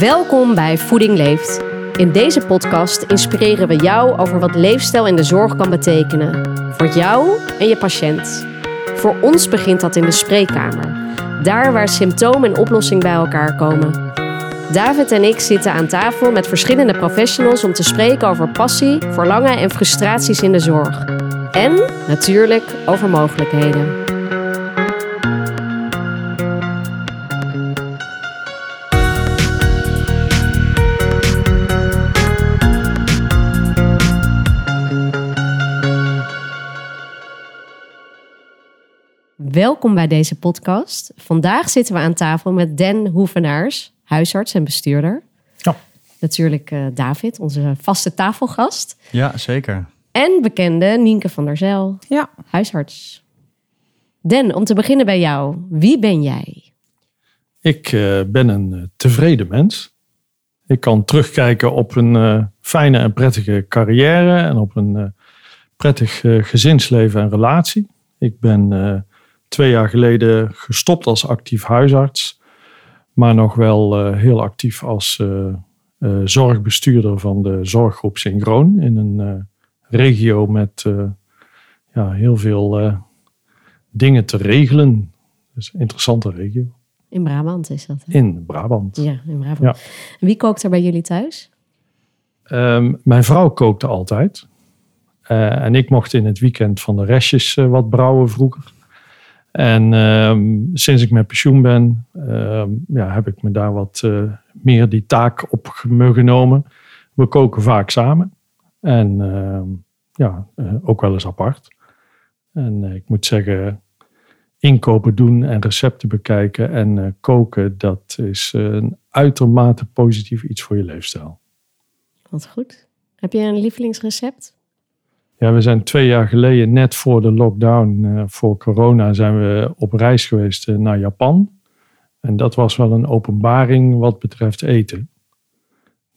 Welkom bij Voeding Leeft. In deze podcast inspireren we jou over wat leefstijl in de zorg kan betekenen. Voor jou en je patiënt. Voor ons begint dat in de spreekkamer. Daar waar symptoom en oplossing bij elkaar komen. David en ik zitten aan tafel met verschillende professionals om te spreken over passie, verlangen en frustraties in de zorg. En natuurlijk over mogelijkheden. Welkom bij deze podcast. Vandaag zitten we aan tafel met Den Hoevenaars, huisarts en bestuurder. Ja. Natuurlijk uh, David, onze vaste tafelgast. Ja, zeker. En bekende Nienke van der Zijl, ja. huisarts. Den, om te beginnen bij jou. Wie ben jij? Ik uh, ben een uh, tevreden mens. Ik kan terugkijken op een fijne en prettige carrière en op een prettig gezinsleven en relatie. Ik ben twee jaar geleden gestopt als actief huisarts, maar nog wel uh, heel actief als uh, uh, zorgbestuurder van de zorggroep Synchroon in een regio met ja, heel veel dingen te regelen. Dus een interessante regio. In Brabant is dat? Hè? In Brabant. Ja, in Brabant. Ja. Wie kookt er bij jullie thuis? Um, mijn vrouw kookte altijd. en ik mocht in het weekend van de restjes wat brouwen vroeger. En ehm, sinds ik met pensioen ben, ehm, ja, heb ik me daar wat uh, meer die taak op genomen. We koken vaak samen. En ehm, ja, uh, ook wel eens apart. En uh, ik moet zeggen, inkopen doen en recepten bekijken en koken, dat is een uitermate positief iets voor je leefstijl. Wat goed. Heb je een lievelingsrecept? Ja, we zijn twee jaar geleden, net voor de lockdown, uh, voor corona, zijn we op reis geweest uh, naar Japan. En dat was wel een openbaring wat betreft eten.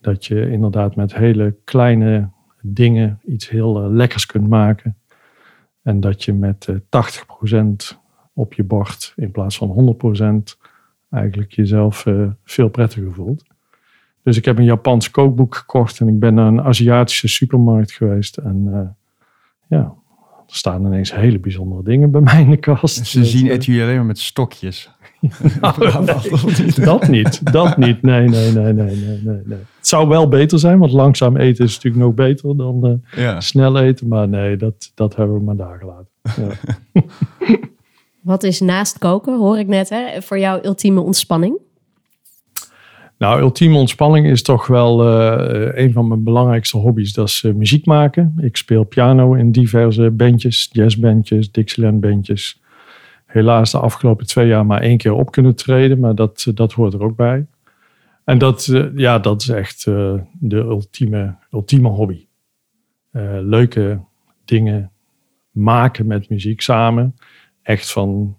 Dat je inderdaad met hele kleine dingen iets heel uh, lekkers kunt maken. En dat je met 80% op je bord in plaats van 100% eigenlijk jezelf veel prettiger voelt. Dus ik heb een Japans kookboek gekocht en ik ben naar een Aziatische supermarkt geweest. En ja, er staan ineens hele bijzondere dingen bij mij in de kast. Ze zien het jullie alleen maar met stokjes. dat niet, dat niet. Nee, nee, nee, nee, nee, nee, nee. Het zou wel beter zijn, want langzaam eten is natuurlijk nog beter dan uh, snel eten. Maar nee, dat, dat hebben we maar daar gelaten. Ja. Wat is naast koken, hoor ik net, hè, voor jou ultieme ontspanning? Nou, ultieme ontspanning is toch wel uh, een van mijn belangrijkste hobby's. Dat is uh, muziek maken. Ik speel piano in diverse bandjes, jazzbandjes, Dixieland bandjes. Helaas de afgelopen twee jaar maar één keer op kunnen treden, maar dat, dat hoort er ook bij. En dat, ja, dat is echt de ultieme, ultieme hobby. leuke dingen maken met muziek samen. Echt van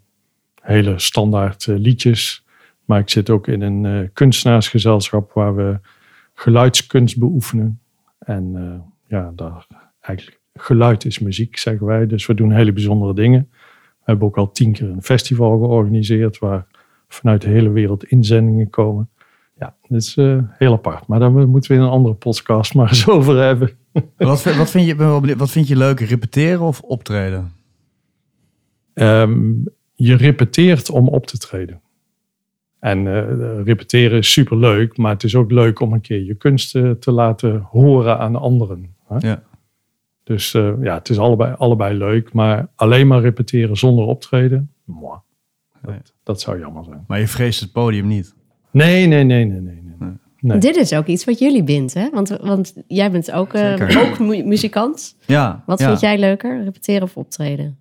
hele standaard liedjes maar ik zit ook in een uh, kunstenaarsgezelschap waar we geluidskunst beoefenen. En uh, ja, daar, eigenlijk geluid is muziek, zeggen wij. Dus we doen hele bijzondere dingen. We hebben ook al tien keer een festival georganiseerd waar vanuit de hele wereld inzendingen komen. Ja, dat is uh, heel apart. Maar daar moeten we in een andere podcast maar eens over hebben. Wat, wat, vind, je, wat vind je leuk, repeteren of optreden? Um, je repeteert om op te treden. En uh, repeteren is super leuk, maar het is ook leuk om een keer je kunsten te laten horen aan anderen. Hè? Ja. Dus uh, ja, het is allebei, allebei leuk, maar alleen maar repeteren zonder optreden, moi, dat, dat, zou jammer zijn. Maar je vreest het podium niet? Nee, nee, nee, nee, nee. nee. nee. Dit is ook iets wat jullie bindt, hè? Want, want jij bent ook, uh, ook mu muzikant. Ja. Wat ja. vind jij leuker, repeteren of optreden?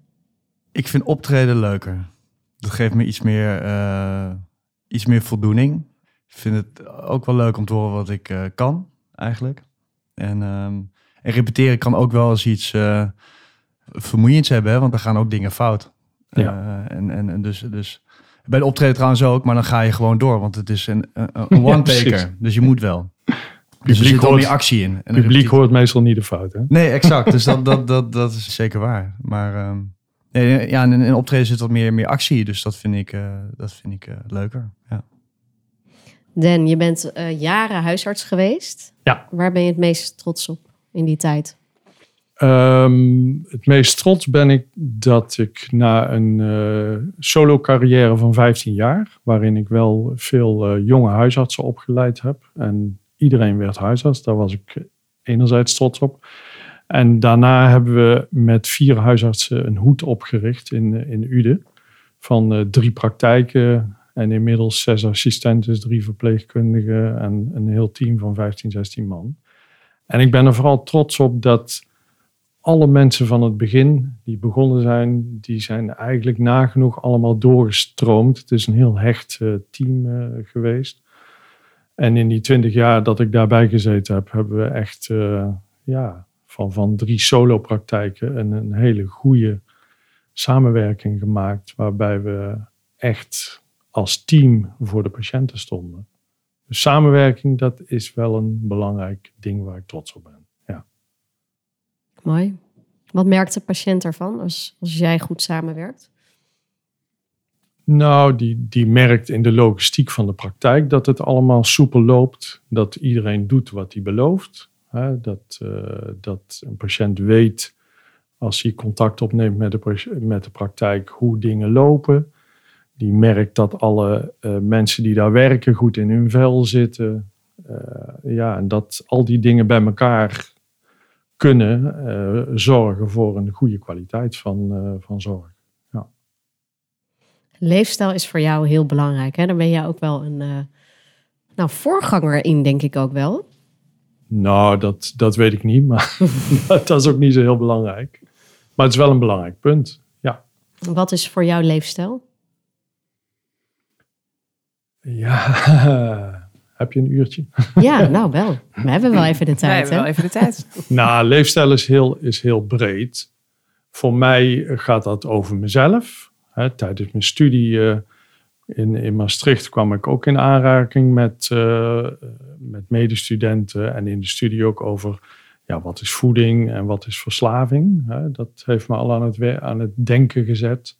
Ik vind optreden leuker. Dat geeft me iets meer iets meer voldoening. Ik vind het ook wel leuk om te horen wat ik uh, kan, eigenlijk. En, um, en, repeteren kan ook wel eens iets uh, vermoeiends hebben, hè, want er gaan ook dingen fout. Ja. Uh, en, en, en dus, dus bij de optreden trouwens ook, maar dan ga je gewoon door, want het is een, een, een one-taker. Ja, dus je moet wel. Dus er zit hoort, meer actie in. En publiek hoort meestal niet de fout, hè? Nee, exact. Dus dat, dat, dat, dat is zeker waar. Maar um, Nee, ja, in een optreden zit wat meer, meer actie, dus dat vind ik, uh, dat vind ik uh, leuker. Ja. Dan, je bent eh, jaren huisarts geweest. Ja. Waar ben je het meest trots op in die tijd? Ehm, het meest trots ben ik dat ik na een eh, solo carrière van 15 jaar, waarin ik wel veel eh, jonge huisartsen opgeleid heb en iedereen werd huisarts, daar was ik enerzijds trots op. En daarna hebben we met vier huisartsen een hoed opgericht in, eh, in Uden van eh, drie praktijken en inmiddels zes assistenten, drie verpleegkundigen en een heel team van 15, 16 man. En ik ben er vooral trots op dat alle mensen van het begin die begonnen zijn, die zijn eigenlijk nagenoeg allemaal doorgestroomd. Het is een heel hecht eh, team geweest. En in die twintig jaar dat ik daarbij gezeten heb, hebben we echt ja, van, van drie solo-praktijken een, een hele goede samenwerking gemaakt, waarbij we echt als team voor de patiënten stonden. Dus samenwerking, dat is wel een belangrijk ding waar ik trots op ben. Mooi. Wat merkt de patiënt ervan als, als jij goed samenwerkt? Nou, die, die merkt in de logistiek van de praktijk dat het allemaal soepel loopt. Dat iedereen doet wat hij belooft. Hè, dat, eh, dat een patiënt weet als hij contact opneemt met de, met de praktijk hoe dingen lopen. Die merkt dat alle eh, mensen die daar werken goed in hun vel zitten. Eh, ja, en dat al die dingen bij elkaar kunnen zorgen voor een goede kwaliteit van, van zorg. Leefstijl is voor jou heel belangrijk. Hè? Daar ben jij ook wel een nou, voorganger in, denk ik ook wel. Nou, dat, dat weet ik niet, maar dat is ook niet zo heel belangrijk. Maar het is wel een belangrijk punt. Ja, Wat is voor jou leefstijl? ja. heb je een uurtje? Ja, nou wel. We hebben wel even de tijd. hebben wel even de tijd. nou, leefstijl is heel, is heel breed. Voor mij gaat dat over mezelf. Hè, tijdens mijn studie eh, in, in Maastricht kwam ik ook in aanraking met, eh, met medestudenten. En in de studie ook over ja, wat is voeding en wat is verslaving. Dat heeft me al aan het, aan het denken gezet.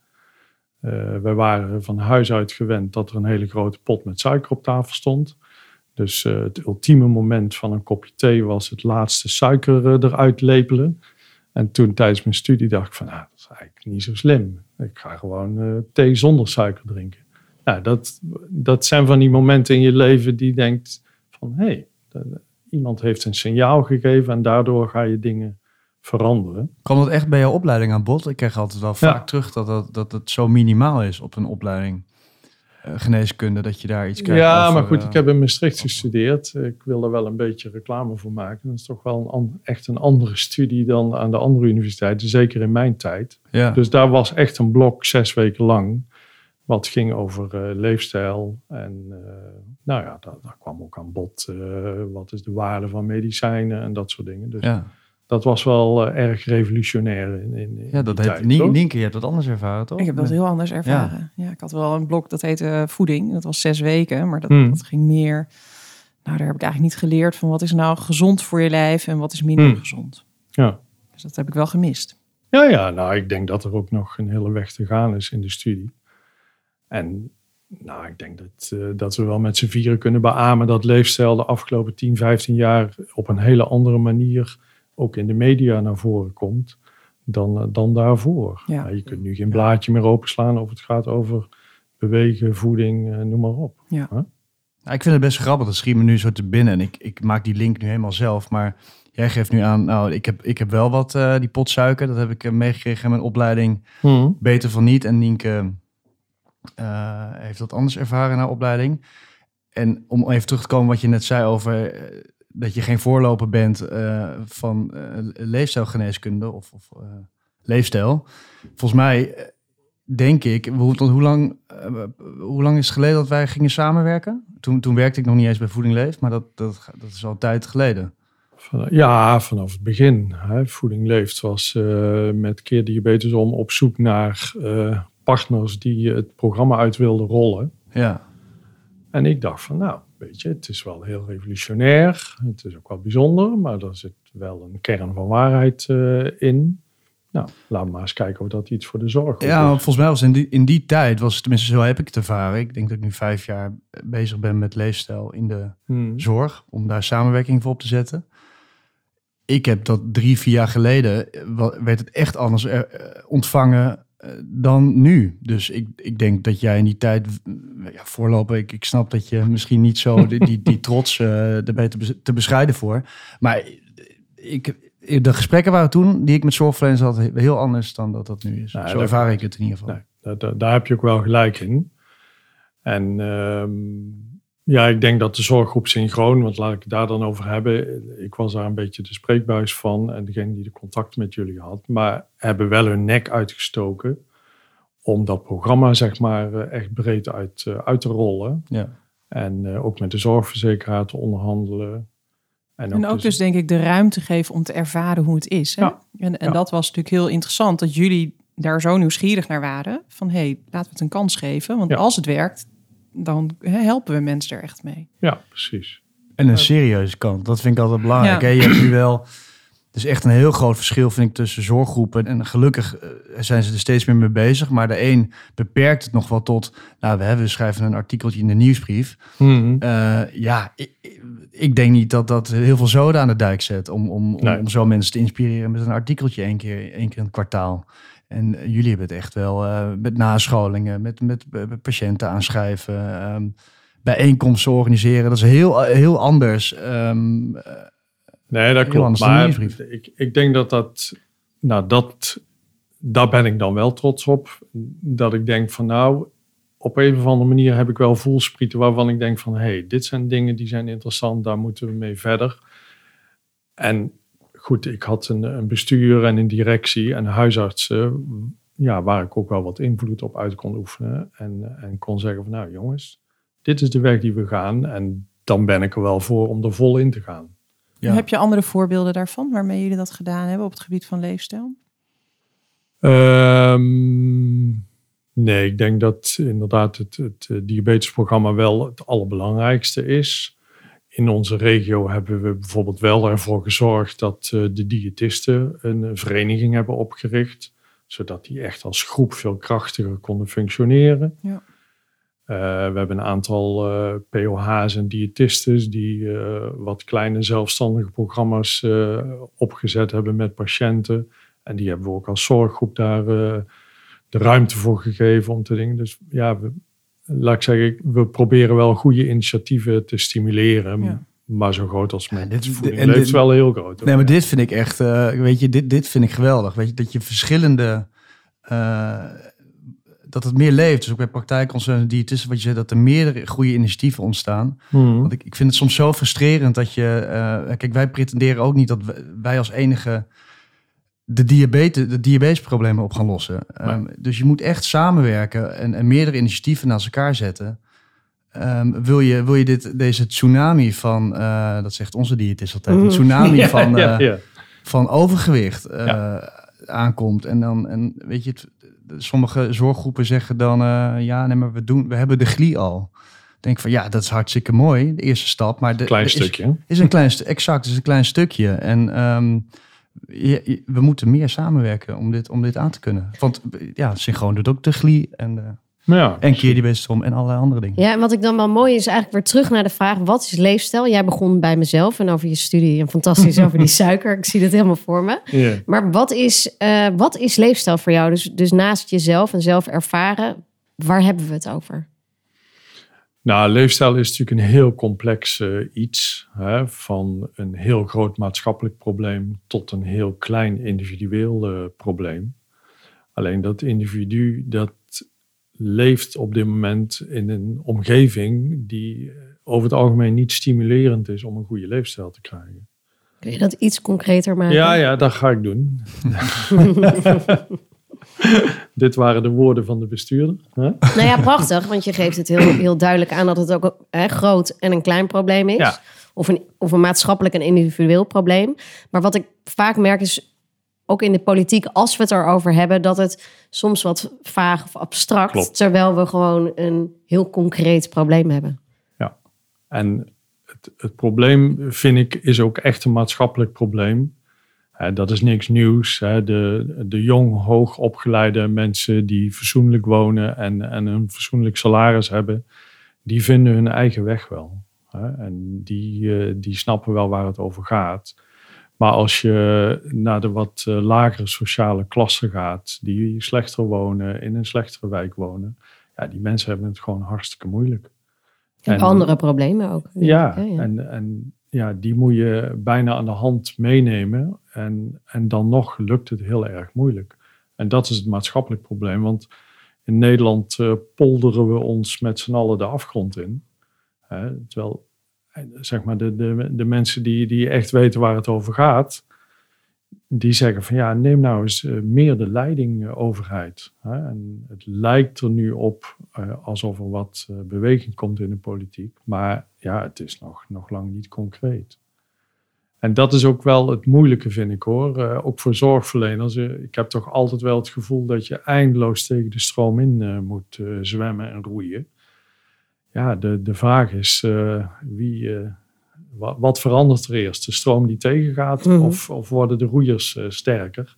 Eh we waren van huis uit gewend dat er een hele grote pot met suiker op tafel stond. Dus eh, het ultieme moment van een kopje thee was het laatste suiker eruit lepelen. En toen tijdens mijn studie dacht ik van, nou, dat is eigenlijk niet zo slim. Ik ga gewoon thee zonder suiker drinken. Nou, dat, dat zijn van die momenten in je leven die denkt van, hé, hey, iemand heeft een signaal gegeven en daardoor ga je dingen veranderen. Kwam dat echt bij jouw opleiding aan bod? Ik krijg altijd wel Ja. vaak terug dat, dat, dat het zo minimaal is op een opleiding. eh, geneeskunde, dat je daar iets krijgt. Ja, over, maar goed, eh, ik heb in Maastricht gestudeerd. Ik wil er wel een beetje reclame voor maken. Dat is toch wel een echt een andere studie dan aan de andere universiteiten, zeker in mijn tijd. Ja. Dus daar was echt een blok zes weken lang, wat ging over eh, leefstijl. En eh, nou ja, daar, daar kwam ook aan bod, eh, wat is de waarde van medicijnen en dat soort dingen. Dus ja. dat was wel erg revolutionair in, in, in ja, dat heeft tijd. Nienke, je hebt dat anders ervaren, toch? Ik heb dat heel anders ervaren. Ja. ik had wel een blok dat heette eh, voeding. Dat was zes weken, maar dat, Hmm. dat ging meer... Nou, daar heb ik eigenlijk niet geleerd van wat is nou gezond voor je lijf en wat is minder Hmm. gezond. Ja. Dus dat heb ik wel gemist. Ja, ja, nou, ik denk dat er ook nog een hele weg te gaan is in de studie. En nou, ik denk dat, eh, dat we wel met z'n vieren kunnen beamen dat leefstijl de afgelopen 10, 15 jaar op een hele andere manier ook in de media naar voren komt dan, eh, dan daarvoor. Ja. Nou, je kunt nu geen blaadje meer openslaan of het gaat over bewegen, voeding, eh, noem maar op. Nou, ik vind het best grappig, dat schiet me nu zo te binnen. En ik, ik maak die link nu helemaal zelf. Maar jij geeft nu aan, nou, ik heb, ik heb wel wat, eh, die pot suiker. Dat heb ik meegekregen in mijn opleiding. Beter van niet. En Nienke eh, heeft dat anders ervaren haar opleiding. En om even terug te komen wat je net zei over eh, dat je geen voorloper bent eh, van eh, leefstijlgeneeskunde of, of eh, leefstijl. Volgens mij eh, denk ik, hoe, lang, eh, hoe lang is het geleden dat wij gingen samenwerken? Toen, toen werkte ik nog niet eens bij Voeding Leeft, maar dat, dat, is al tijd geleden. Ja, vanaf het begin. Hè. Voeding Leeft was eh, met Keer Diabetes om op zoek naar eh, partners die het programma uit wilden rollen. Ja, En ik dacht van, nou, weet je, het is wel heel revolutionair. Het is ook wel bijzonder, maar er zit wel een kern van waarheid eh, in. Nou, laten we maar eens kijken of dat iets voor de zorg Ja, is. volgens mij was in die, in die tijd, was het tenminste zo heb ik het ervaren. Ik denk dat ik nu vijf jaar bezig ben met leefstijl in de Hmm. zorg, om daar samenwerking voor op te zetten. Ik heb dat drie, vier jaar geleden, eh, werd het echt anders eh, ontvangen dan nu. Dus ik, ik denk dat jij in die tijd, ja, voorlopen, ik, ik snap dat je misschien niet zo die, die, die trots eh er te, bes- te bescheiden voor. Maar ik, de gesprekken waren toen, die ik met zorgverleners had, heel anders dan dat dat nu is. Nou, zo dat- ervaar ik het in ieder geval. Nee, daar, daar, daar heb je ook wel gelijk in. En ehm, ja, ik denk dat de zorggroep synchroon, want laat ik het daar dan over hebben. Ik was daar een beetje de spreekbuis van en degene die de contact met jullie had. Maar hebben wel hun nek uitgestoken om dat programma zeg maar eh, echt breed uit, eh, uit te rollen. Ja. En eh, ook met de zorgverzekeraar te onderhandelen. En ook dus denk ik de ruimte geven om te ervaren hoe het is. Hè? Ja. En, en Ja. dat was natuurlijk heel interessant dat jullie daar zo nieuwsgierig naar waren. Van hé, hey, laten we het een kans geven. Want Ja. als het werkt, dan hè, helpen we mensen er echt mee. Ja, precies. En een serieuze kant. Dat vind ik altijd belangrijk. Ja. Hè? Je hebt nu wel... Het is echt een heel groot verschil, vind ik, tussen zorggroepen. En gelukkig eh, zijn ze er steeds meer mee bezig. Maar de een beperkt het nog wel tot... Nou, we, hebben, we schrijven een artikeltje in de nieuwsbrief. Mhm. Eh, ja, ik, ik denk niet dat dat heel veel zoden aan de dijk zet... om, om, om, Nee. om zo mensen te inspireren met een artikeltje één keer, één keer in het kwartaal. En jullie hebben het echt wel eh, met nascholingen, met, met, met patiënten aanschrijven... ehm, bijeenkomsten organiseren. Dat is heel, heel anders. Eh, Nee, dat klopt. Maar ik, ik denk dat dat, nou dat, daar ben ik dan wel trots op. Dat ik denk van nou, op een of andere manier heb ik wel voelsprieten waarvan ik denk van hé, hey, dit zijn dingen die zijn interessant, daar moeten we mee verder. En goed, ik had een, een bestuur en een directie en huisartsen, ja, waar ik ook wel wat invloed op uit kon oefenen. En, en kon zeggen van nou jongens, dit is de weg die we gaan. En dan ben ik er wel voor om er vol in te gaan. Ja. Heb je andere voorbeelden daarvan waarmee jullie dat gedaan hebben op het gebied van leefstijl? Ehm, nee, ik denk dat inderdaad het, het diabetesprogramma wel het allerbelangrijkste is. In onze regio hebben we bijvoorbeeld wel ervoor gezorgd dat eh, de diëtisten een vereniging hebben opgericht, zodat die echt als groep veel krachtiger konden functioneren. Ja. Eh, we hebben een aantal eh, POH's en diëtisten die eh, wat kleine zelfstandige programma's eh, opgezet hebben met patiënten. En die hebben we ook als zorggroep daar eh, de ruimte voor gegeven om te dingen. Dus ja, we, laat ik zeggen, we proberen wel goede initiatieven te stimuleren. Ja. Maar zo groot als met dit- voeding en dit- wel heel groot. hoor. Nee, maar dit vind ik echt, eh, weet je, dit, dit vind ik geweldig. Weet je, dat je verschillende, eh, dat het meer leeft. Dus ook bij praktijkconcernen, diëtisten, wat je zei, dat er meerdere goede initiatieven ontstaan. Mhm. Want ik, ik vind het soms zo frustrerend dat je, eh, kijk, wij pretenderen ook niet dat wij- wij als enige de, diabetes, de diabetesproblemen op gaan lossen. Ehm, dus je moet echt samenwerken en, en meerdere initiatieven naast elkaar zetten. Ehm, wil, je, wil je dit, deze tsunami van, eh, dat zegt onze diëtist altijd, een tsunami Ja, van, ja, eh, ja. van overgewicht eh, aankomt. En dan, en weet je, het, sommige zorggroepen zeggen dan, ja, nee, maar we, doen, we hebben de glie al. Denk van, ja, dat is hartstikke mooi, de eerste stap. Maar de, Klein is- stukje. is een klein exact, is een klein stukje. En ehm, je- je- we moeten meer samenwerken om dit, om dit aan te kunnen. Want ja, synchroon doet ook de glie en, ja, en keer die bestrom en allerlei andere dingen. Ja, en wat ik dan wel mooi is, eigenlijk weer terug naar de vraag: wat is leefstijl? Jij begon bij mezelf en over je studie en fantastisch over die suiker. Ik zie het helemaal voor me. Maar wat is, eh, wat is leefstijl voor jou? Dus, dus naast jezelf en zelf ervaren, waar hebben we het over? Nou, leefstijl is natuurlijk een heel complex eh, iets. Hè, van een heel groot maatschappelijk probleem tot een heel klein individueel eh, probleem. Alleen dat individu dat leeft op dit moment in een omgeving die eh, over het algemeen niet stimulerend is om een goede leefstijl te krijgen. Kun je dat iets concreter maken? Ja, ja, dat ga ik doen. Dit waren de woorden van de bestuurder. Hè? Nou ja, prachtig, want je geeft het heel, heel duidelijk aan dat het ook een groot en een klein probleem is. Ja. Of, een, of een maatschappelijk en individueel probleem. Maar wat ik vaak merk is, ook in de politiek, als we het erover hebben, dat het soms wat vaag of abstract, Klopt. terwijl we gewoon een heel concreet probleem hebben. En het, het probleem, vind ik, is ook echt een maatschappelijk probleem. Hè, dat is niks nieuws. Hè. De, de jong, hoog opgeleide mensen die fatsoenlijk wonen en, en een fatsoenlijk salaris hebben, die vinden hun eigen weg wel. Hè. En die, eh, die snappen wel waar het over gaat. Maar als je naar de wat eh, lagere sociale klasse gaat, die slechter wonen, in een slechtere wijk wonen, ja, die mensen hebben het gewoon hartstikke moeilijk. En andere problemen ook. Ja, En, en ja, die moet je bijna aan de hand meenemen. En, en dan nog lukt het heel erg moeilijk. En dat is het maatschappelijk probleem. Want in Nederland uh, polderen we ons met z'n allen de afgrond in. Hè, terwijl zeg maar de, de, de mensen die, die echt weten waar het over gaat, die zeggen van ja, neem nou eens eh, meer de leiding uh, overheid. En het lijkt er nu op uh, alsof er wat beweging komt in de politiek, maar ja, het is nog, nog lang niet concreet. En dat is ook wel het moeilijke, vind ik hoor. ook voor zorgverleners. ik heb toch altijd wel het gevoel dat je eindeloos tegen de stroom in moet zwemmen en roeien ja, de, de vraag is wie, wat, wat, verandert er eerst? De stroom die tegengaat mm of, of worden de roeiers uh, sterker?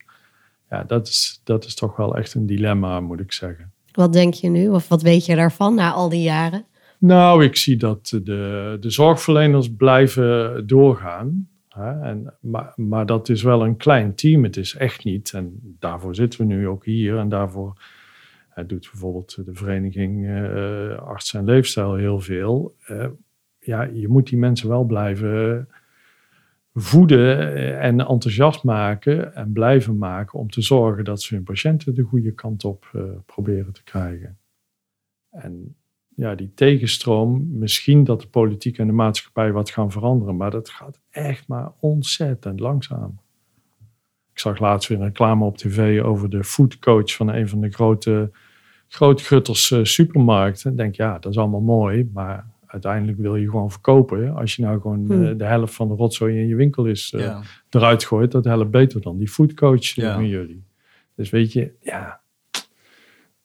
Ja, dat is, dat is toch wel echt een dilemma, moet ik zeggen. Wat denk je nu? Of wat weet je daarvan na al die jaren? Nou, ik zie dat de, de zorgverleners blijven doorgaan. Hè? En, maar, maar dat is wel een klein team. Het is echt niet. En daarvoor zitten we nu ook hier. En daarvoor hij doet bijvoorbeeld de vereniging uh, Arts en Leefstijl heel veel. Uh, ja, je moet die mensen wel blijven voeden en enthousiast maken en blijven maken om te zorgen dat ze hun patiënten de goede kant op uh, proberen te krijgen. En ja, die tegenstroom, misschien dat de politiek en de maatschappij wat gaan veranderen, maar dat gaat echt maar ontzettend langzaam. Ik zag laatst weer een reclame op tv over de foodcoach van een van de grote grootgutters uh, supermarkten. denk ja, dat is allemaal mooi, maar uiteindelijk wil je gewoon verkopen. Als je nou gewoon hmm. de helft van de rotzooi in je winkel is uh, eruit gooit, dat helpt beter dan die foodcoach ja. van jullie. Dus weet je, ja,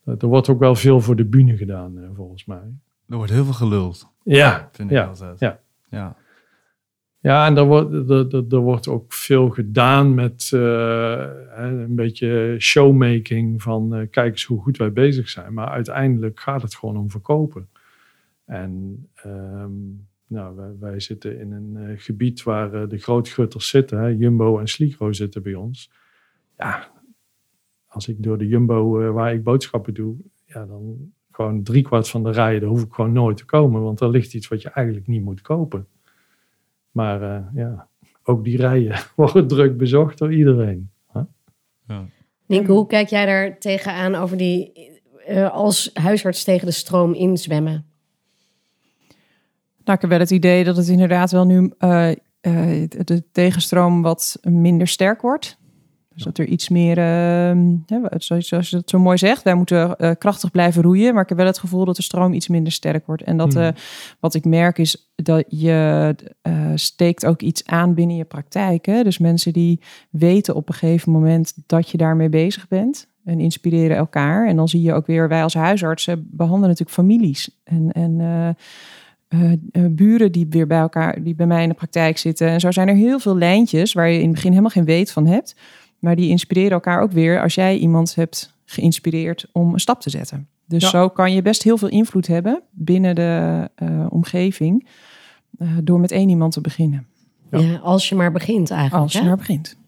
er wordt ook wel veel voor de bühne gedaan, uh, volgens mij. Er wordt heel veel geluld. Ja, vind ik ja, altijd. Ja. ja. Ja, en er wordt, er, er, wordt ook veel gedaan met uh, een beetje showmaking van uh, kijk eens hoe goed wij bezig zijn. Maar uiteindelijk gaat het gewoon om verkopen. En um, nou, wij, wij, zitten in een uh, gebied waar de grootgutters zitten. Hè, Jumbo en Sligro zitten bij ons. Ja, als ik door de Jumbo waar ik boodschappen doe, ja, dan gewoon driekwart van de rijen, daar hoef ik gewoon nooit te komen. Want er ligt iets wat je eigenlijk niet moet kopen. Maar uh, ja, ook die rijen worden druk bezocht door iedereen. Huh? Ja. Hoe kijk jij daar tegenaan over die uh, als huisarts tegen de stroom inzwemmen? Nou, ik heb wel het idee dat het inderdaad wel nu uh, de tegenstroom wat minder sterk wordt. Dus dat er iets meer, uh, zoals je dat zo mooi zegt, wij moeten uh, krachtig blijven roeien. Maar ik heb wel het gevoel dat de stroom iets minder sterk wordt. En dat uh, wat ik merk is dat je steekt ook iets aan binnen je praktijk. Hè? Dus mensen die weten op een gegeven moment dat je daarmee bezig bent. En inspireren elkaar. En dan zie je ook weer, wij als huisartsen behandelen natuurlijk families. En, en uh, buren die weer bij elkaar, die bij mij in de praktijk zitten. En zo zijn er heel veel lijntjes waar je in het begin helemaal geen weet van hebt. Maar die inspireren elkaar ook weer als jij iemand hebt geïnspireerd om een stap te zetten. Dus zo kan je best heel veel invloed hebben binnen de uh, omgeving uh, door met één iemand te beginnen. Ja. ja. als je maar begint eigenlijk. Als je maar begint.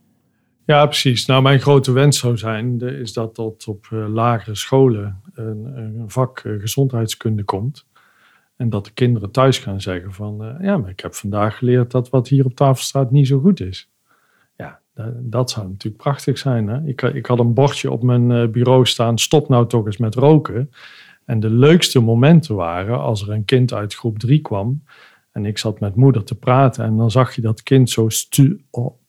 Ja, precies. Nou, mijn grote wens zou zijn, is dat tot op uh, lagere scholen een, een vak gezondheidskunde komt. En dat de kinderen thuis gaan zeggen van, ja, maar ik heb vandaag geleerd dat wat hier op tafel staat niet zo goed is. Dat zou natuurlijk prachtig zijn. Hè? Ik, ik had een bordje op mijn eh, bureau staan: stop nou toch eens met roken. En de leukste momenten waren als er een kind uit groep 3 kwam. En ik zat met moeder te praten. En dan zag je dat kind zo stu op.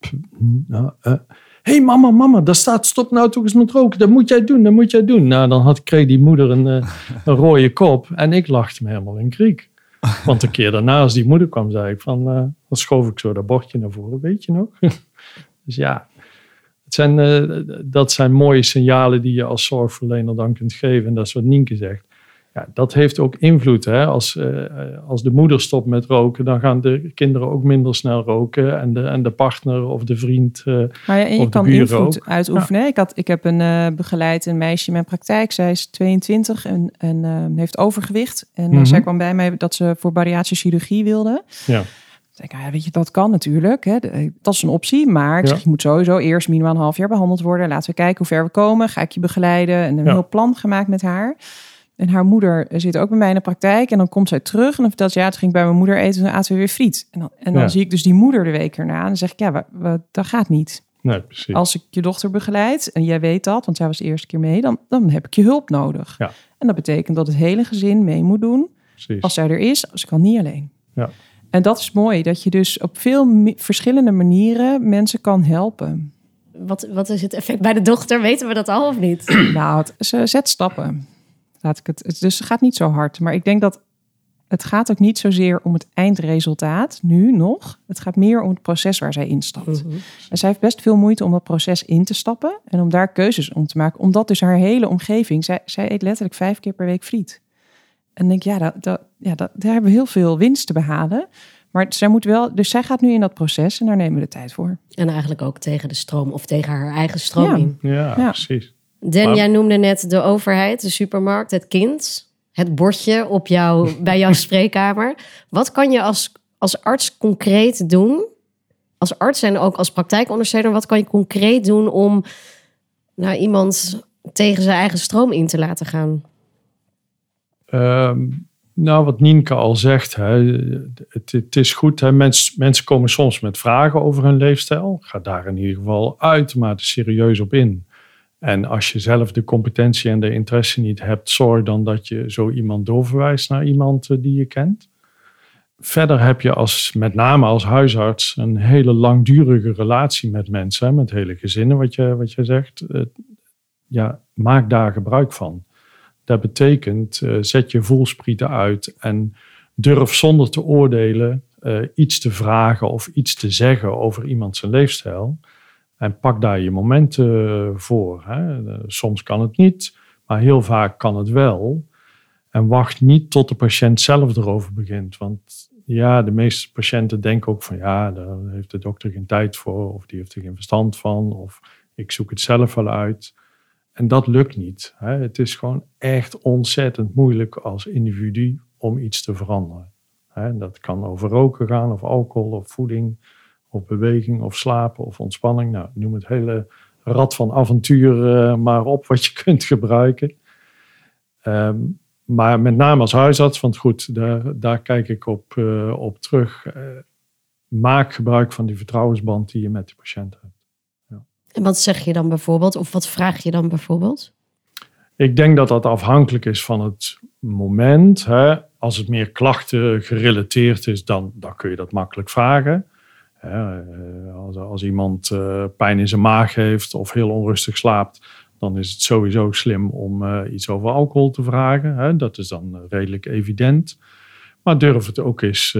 Hey mama, mama, daar staat stop nou toch eens met roken. Dat moet jij doen, dat moet jij doen. Nou, dan had, kreeg die moeder een, uh, een rode kop. En ik lachte me helemaal in kriek. Want een keer daarna, als die moeder kwam, zei ik van... Uh, dan schoof ik zo dat bordje naar voren, weet je nog? Dus ja, het zijn, uh, dat zijn mooie signalen die je als zorgverlener dan kunt geven. En dat is wat Nienke zegt. Ja, dat heeft ook invloed. Hè? Als, eh, als de moeder stopt met roken, dan gaan de kinderen ook minder snel roken. En de, en de partner of de vriend. eh, Maar ja, en je kan invloed ook. uitoefenen. Ik, had, ik heb een eh, begeleid een meisje in mijn praktijk. Zij is 22 en, en eh, heeft overgewicht. En eh, Mhm. zij kwam bij mij dat ze voor bariatrische chirurgie wilde. ja. Ik denk, ah, ja, weet je, dat kan natuurlijk. Hè. Dat is een optie. Maar ik zeg, je moet sowieso eerst minimaal een half jaar behandeld worden. Laten we kijken hoe ver we komen. Ga ik je begeleiden? En een heel plan gemaakt met haar. En haar moeder zit ook bij mij in de praktijk. En dan komt zij terug en dan vertelt ze... ja, toen ging ik bij mijn moeder eten en toen aten we weer friet. En dan, en dan Ja. zie ik dus die moeder de week erna. En dan zeg ik, ja, dat gaat niet. Nee, precies. Als ik je dochter begeleid en jij weet dat... want zij was de eerste keer mee... dan, dan heb ik je hulp nodig. Ja. En dat betekent dat het hele gezin mee moet doen precies. als zij er is, ze kan niet alleen. Ja. En dat is mooi, dat je dus op veel verschillende manieren mensen kan helpen. Wat, wat is het effect bij de dochter? Weten we dat al of niet? nou, het, ze zet stappen. Laat ik het, dus het gaat niet zo hard. Maar ik denk dat het gaat ook niet zozeer om het eindresultaat, nu nog. Het gaat meer om het proces waar zij instapt. Mhm. En zij heeft best veel moeite om dat proces in te stappen en om daar keuzes om te maken. Omdat dus haar hele omgeving, zij, zij eet letterlijk vijf keer per week friet. En denk ja, dat, dat, ja dat, daar hebben we heel veel winst te behalen. Maar zij moet wel, dus zij gaat nu in dat proces en daar nemen we de tijd voor. En eigenlijk ook tegen de stroom of tegen haar eigen stroom Ja. in. Ja, Ja. precies. Den, Maar- jij noemde net de overheid, de supermarkt, het kind, het bordje op jou, bij jouw spreekkamer. Wat kan je als, als arts concreet doen? Als arts en ook als praktijkondersteuner, wat kan je concreet doen om nou, iemand tegen zijn eigen stroom in te laten gaan? Ehm, nou, wat Nienke al zegt, hè, het, het is goed. Hè, mens, mensen komen soms met vragen over hun leefstijl. Ga daar in ieder geval uitermate serieus op in. En als je zelf de competentie en de interesse niet hebt, zorg dan dat je zo iemand doorverwijst naar iemand eh, die je kent. Verder heb je als, met name als huisarts een hele langdurige relatie met mensen, met hele gezinnen, wat je, wat je zegt. Eh, ja, maak daar gebruik van. Dat betekent, eh, zet je voelsprieten uit en durf zonder te oordelen iets te vragen of iets te zeggen over iemand zijn leefstijl. En pak daar je momenten eh, voor. Hè. Soms kan het niet, maar heel vaak kan het wel. En wacht niet tot de patiënt zelf erover begint. Want ja, de meeste patiënten denken ook van ja, daar heeft de dokter geen tijd voor, of die heeft er geen verstand van, of ik zoek het zelf wel uit. En dat lukt niet. Hè. Het is gewoon echt ontzettend moeilijk als individu om iets te veranderen. Hè. Dat kan over roken gaan, of alcohol, of voeding, of beweging, of slapen, of ontspanning. Nou, noem het hele rad van avontuur eh, maar op wat je kunt gebruiken. Ehm, maar met name als huisarts, want goed, daar, daar kijk ik op, eh, op terug. Eh, maak gebruik van die vertrouwensband die je met de patiënt hebt. En wat zeg je dan bijvoorbeeld? Of wat vraag je dan bijvoorbeeld? Ik denk dat dat afhankelijk is van het moment. Hè. Als het meer klachten gerelateerd is, dan, dan kun je dat makkelijk vragen. Eh, als, als iemand eh, pijn in zijn maag heeft of heel onrustig slaapt, dan is het sowieso slim om eh, iets over alcohol te vragen. Dat is dan redelijk evident. Maar durf het ook eens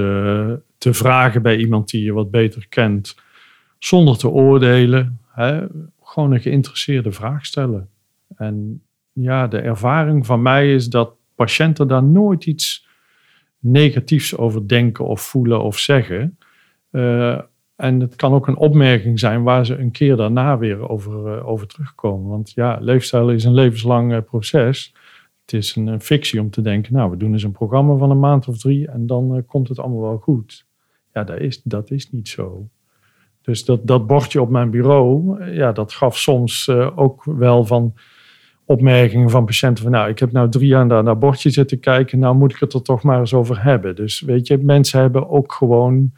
te vragen bij iemand die je wat beter kent, zonder te oordelen. Gewoon een geïnteresseerde vraag stellen. En ja, de ervaring van mij is dat patiënten daar nooit iets negatiefs over denken of voelen of zeggen. En het kan ook een opmerking zijn waar ze een keer daarna weer over, eh, over terugkomen. Want ja, leefstijl is een levenslang eh, proces. Het is een, fictie om te denken, nou, we doen eens een programma van een maand of drie en dan eh, komt het allemaal wel goed. Ja, dat is, dat is niet zo. Dus dat, dat bordje op mijn bureau, ja, dat gaf soms ook wel van opmerkingen van patiënten van nou, ik heb nou drie jaar naar dat bordje zitten kijken, nou moet ik het er toch maar eens over hebben. Dus weet je, mensen hebben ook gewoon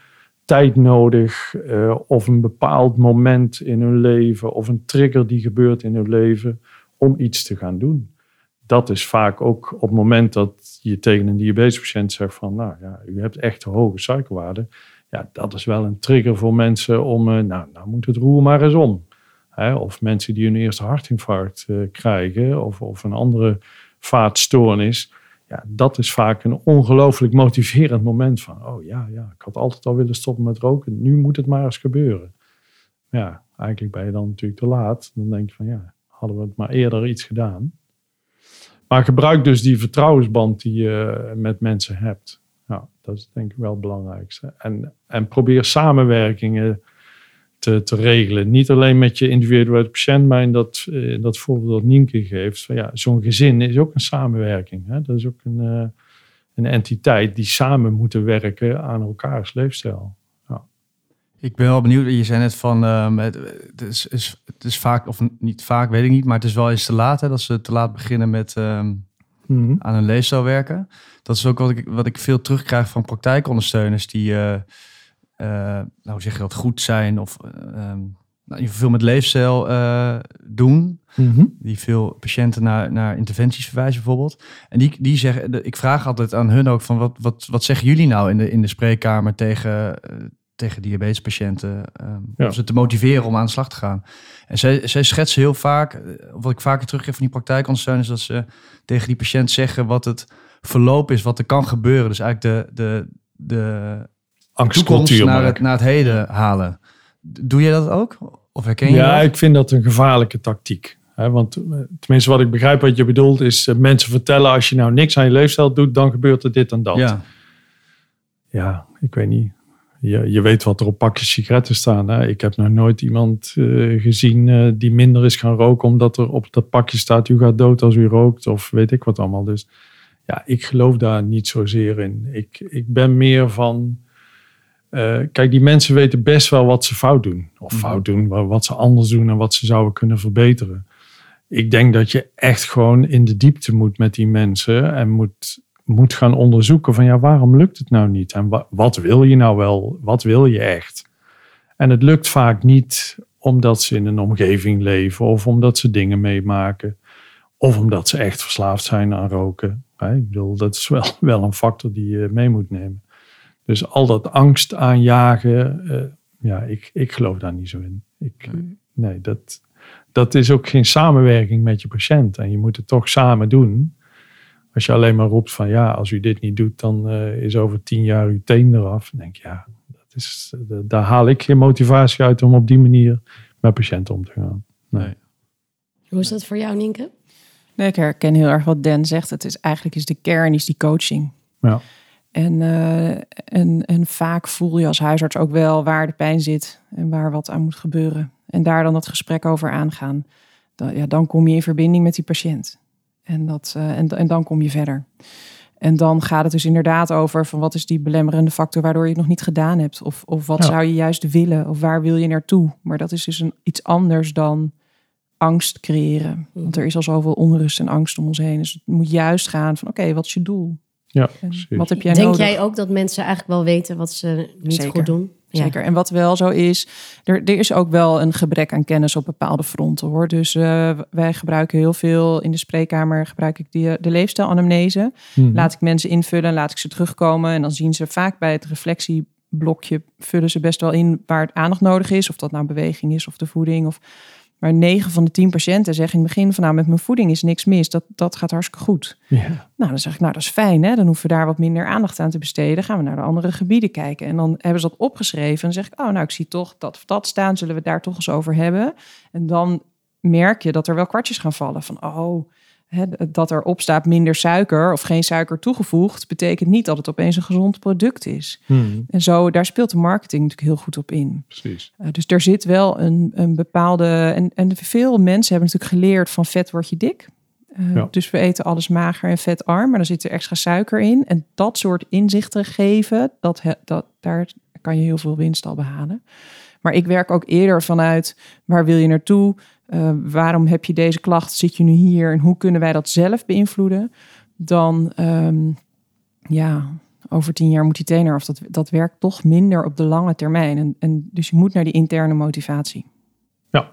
tijd nodig eh, of een bepaald moment in hun leven of een trigger die gebeurt in hun leven om iets te gaan doen. Dat is vaak ook op het moment dat je tegen een diabetespatiënt zegt van nou ja, u hebt echt hoge suikerwaarden. Ja, dat is wel een trigger voor mensen om, eh, nou, nou moet het roer maar eens om. Of mensen die hun eerste hartinfarct eh, krijgen of, of een andere vaatstoornis. Ja, dat is vaak een ongelooflijk motiverend moment van, oh ja, ja, ik had altijd al willen stoppen met roken. Nu moet het maar eens gebeuren. Ja, eigenlijk ben je dan natuurlijk te laat. Dan denk je van, ja, hadden we het maar eerder iets gedaan. Maar gebruik dus die vertrouwensband die je met mensen hebt. Ja, dat is denk ik wel het belangrijkste. En, en probeer samenwerkingen te, te regelen. Niet alleen met je individuele patiënt, maar in dat, in dat voorbeeld dat Nienke geeft. Van ja, Zo'n gezin is ook een samenwerking. Hè? Dat is ook een, uh, een entiteit die samen moeten werken aan elkaars leefstijl. Ja. Ik ben wel benieuwd. Je zei net van um, het, is, is, het is vaak, of niet vaak, weet ik niet, maar het is wel eens te laat hè, dat ze te laat beginnen met um, mm -hmm. aan hun leefstijl werken. Dat is ook wat ik, wat ik veel terugkrijg van praktijkondersteuners die. Uh, uh, nou zeg je dat, goed zijn of uh, nou, veel met leefstijl uh, doen. Mm -hmm. Die veel patiënten naar, naar interventies verwijzen bijvoorbeeld. En die, die zeggen, ik vraag altijd aan hun ook van wat, wat, wat zeggen jullie nou in de, in de spreekkamer tegen, tegen diabetespatiënten? Um, ja. Om ze te motiveren om aan de slag te gaan. En zij, zij schetsen heel vaak, wat ik vaker teruggeef van die praktijkondersteuners, dat ze tegen die patiënt zeggen wat het verloop is, wat er kan gebeuren. Dus eigenlijk de, de, de angstcultuur naar het, naar het heden halen. Doe je dat ook? Of herken je Ja, dat? ik vind dat een gevaarlijke tactiek. He, want tenminste wat ik begrijp wat je bedoelt is uh, mensen vertellen als je nou niks aan je leefstijl doet, dan gebeurt er dit en dat. Ja, ja ik weet niet. Je, je weet wat er op pakjes sigaretten staan. Hè? Ik heb nog nooit iemand uh, gezien uh, die minder is gaan roken omdat er op dat pakje staat u gaat dood als u rookt of weet ik wat allemaal. Dus ja, ik geloof daar niet zozeer in. Ik, ik ben meer van uh, kijk, die mensen weten best wel wat ze fout doen. Of mm -hmm. fout doen, wat ze anders doen en wat ze zouden kunnen verbeteren. Ik denk dat je echt gewoon in de diepte moet met die mensen. En moet, moet gaan onderzoeken van ja, waarom lukt het nou niet? En wa wat wil je nou wel? Wat wil je echt? En het lukt vaak niet omdat ze in een omgeving leven. Of omdat ze dingen meemaken. Of omdat ze echt verslaafd zijn aan roken. Ik bedoel, dat is wel, wel een factor die je mee moet nemen. Dus al dat angst aanjagen, uh, ja, ik, ik geloof daar niet zo in. Ik, nee, dat, dat is ook geen samenwerking met je patiënt. En je moet het toch samen doen. Als je alleen maar roept van ja, als u dit niet doet, dan uh, is over tien jaar uw teen eraf. Dan denk ik ja, dat is, daar haal ik geen motivatie uit om op die manier met patiënten om te gaan. Nee. Hoe is dat voor jou, Nienke? Nee, ik herken heel erg wat Dan zegt. Het is eigenlijk is de kern is die coaching. Ja. En, uh, en, en vaak voel je als huisarts ook wel waar de pijn zit en waar wat aan moet gebeuren. En daar dan dat gesprek over aangaan. Dan, ja, dan kom je in verbinding met die patiënt. En, dat, uh, en, en dan kom je verder. En dan gaat het dus inderdaad over van wat is die belemmerende factor waardoor je het nog niet gedaan hebt. Of, of wat ja. zou je juist willen of waar wil je naartoe. Maar dat is dus een, iets anders dan angst creëren. Want er is al zoveel onrust en angst om ons heen. Dus het moet juist gaan van oké, okay, wat is je doel? Ja, wat heb jij Denk nodig? jij ook dat mensen eigenlijk wel weten wat ze niet Zeker. goed doen? Zeker. En wat wel zo is, er, er, is ook wel een gebrek aan kennis op bepaalde fronten hoor. Dus uh, wij gebruiken heel veel in de spreekkamer gebruik ik die, de leefstijlanamnese. Hmm. Laat ik mensen invullen, laat ik ze terugkomen. En dan zien ze vaak bij het reflectieblokje vullen ze best wel in waar het aandacht nodig is. Of dat nou beweging is of de voeding of maar 9 van de 10 patiënten zeggen in het begin van nou met mijn voeding is niks mis. Dat, dat gaat hartstikke goed. Ja. Nou, dan zeg ik nou dat is fijn hè. Dan hoeven we daar wat minder aandacht aan te besteden. Gaan we naar de andere gebieden kijken. En dan hebben ze dat opgeschreven. En dan zeg ik oh nou ik zie toch dat of dat staan. Zullen we het daar toch eens over hebben. En dan merk je dat er wel kwartjes gaan vallen. Van oh dat erop staat minder suiker of geen suiker toegevoegd. Betekent niet dat het opeens een gezond product is. Hmm. En zo daar speelt de marketing natuurlijk heel goed op in. Precies. Uh, dus er zit wel een, een bepaalde. En, en veel mensen hebben natuurlijk geleerd van vet word je dik. Uh, ja. Dus we eten alles mager en vetarm, maar dan zit er extra suiker in. En dat soort inzichten geven, dat, dat, daar kan je heel veel winst al behalen. Maar ik werk ook eerder vanuit waar wil je naartoe? Uh, waarom heb je deze klacht? Zit je nu hier? En hoe kunnen wij dat zelf beïnvloeden? Dan um, ja, over tien jaar moet die trainer of dat, dat werkt toch minder op de lange termijn. En, en dus je moet naar die interne motivatie. Ja,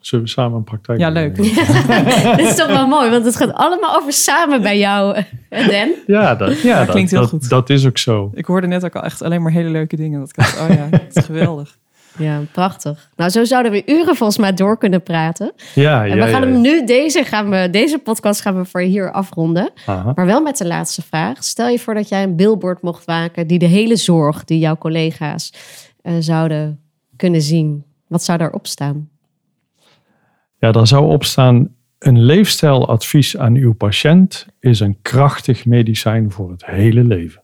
zullen we samen een praktijk Ja, leuk. dat is toch wel mooi, want het gaat allemaal over samen bij jou, Dan. Ja, dat, ja, dat klinkt dat, heel dat, goed. Dat is ook zo. Ik hoorde net ook al echt alleen maar hele leuke dingen. Dat ik dacht, oh ja, dat is geweldig. Ja, prachtig. Nou, zo zouden we uren volgens mij door kunnen praten. Ja, en ja, we gaan ja, hem nu, deze, gaan we, deze podcast gaan we voor hier afronden. Aha. Maar wel met de laatste vraag. Stel je voor dat jij een billboard mocht maken die de hele zorg die jouw collega's uh, zouden kunnen zien. Wat zou daarop staan? Ja, daar zou op staan, Een leefstijladvies aan uw patiënt is een krachtig medicijn voor het hele leven.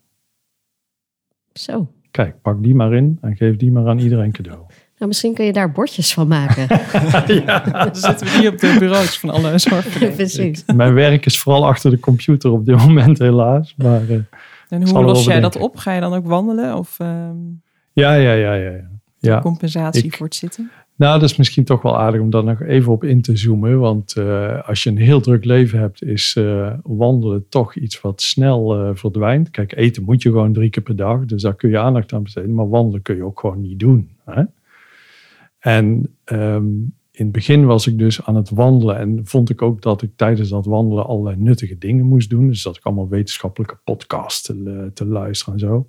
Zo. Kijk, pak die maar in en geef die maar aan iedereen cadeau. Nou, misschien kun je daar bordjes van maken. Dan zitten we hier op de bureaus van alle zorgverleners. Precies. Mijn werk is vooral achter de computer op dit moment helaas. Maar eh, En hoe los jij dat op? Ga je dan ook wandelen of ehm, ja, ja, ja, ja. ja. ja. compensatie ik- voor het zitten? Nou, dat is misschien toch wel aardig om daar nog even op in te zoomen. Want eh, als je een heel druk leven hebt, is eh, wandelen toch iets wat snel eh, verdwijnt. Kijk, eten moet je gewoon drie keer per dag. Dus daar kun je aandacht aan besteden. Maar wandelen kun je ook gewoon niet doen. Hè? En ehm, in het begin was ik dus aan het wandelen. En vond ik ook dat ik tijdens dat wandelen allerlei nuttige dingen moest doen. Dus dat ik allemaal wetenschappelijke podcasts te, te luisteren en zo.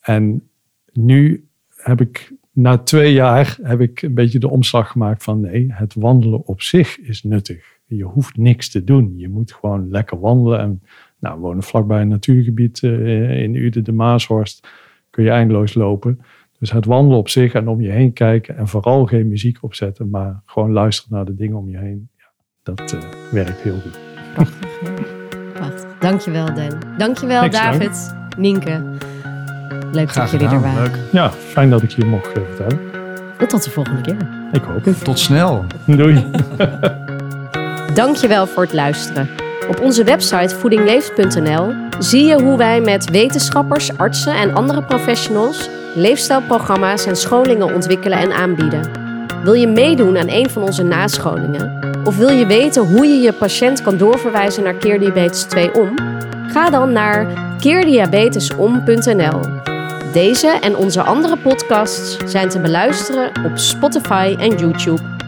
En nu heb ik na twee jaar heb ik een beetje de omslag gemaakt van nee, het wandelen op zich is nuttig. Je hoeft niks te doen. Je moet gewoon lekker wandelen. En nou, we wonen vlakbij een natuurgebied eh, in Uden de Maashorst. Kun je eindeloos lopen. Dus het wandelen op zich en om je heen kijken. En vooral geen muziek opzetten, maar gewoon luisteren naar de dingen om je heen. Ja, dat eh, werkt heel goed. Prachtig. Dankjewel, Dan. Dankjewel, Niks dank. David. Nienke. Leuk Graag dat jullie er gedaan. waren. Leuk. Ja, fijn dat ik hier mocht eh, vertellen. En tot de volgende keer. Ik hoop het. Tot snel. Doei. Dankjewel voor het luisteren. Op onze website voedingleeft.nl zie je hoe wij met wetenschappers, artsen en andere professionals leefstijlprogramma's en scholingen ontwikkelen en aanbieden. Wil je meedoen aan een van onze nascholingen? Of wil je weten hoe je je patiënt kan doorverwijzen naar Keerdiabetes 2 om? Ga dan naar keerdiabetesom.nl. Deze en onze andere podcasts zijn te beluisteren op Spotify en YouTube.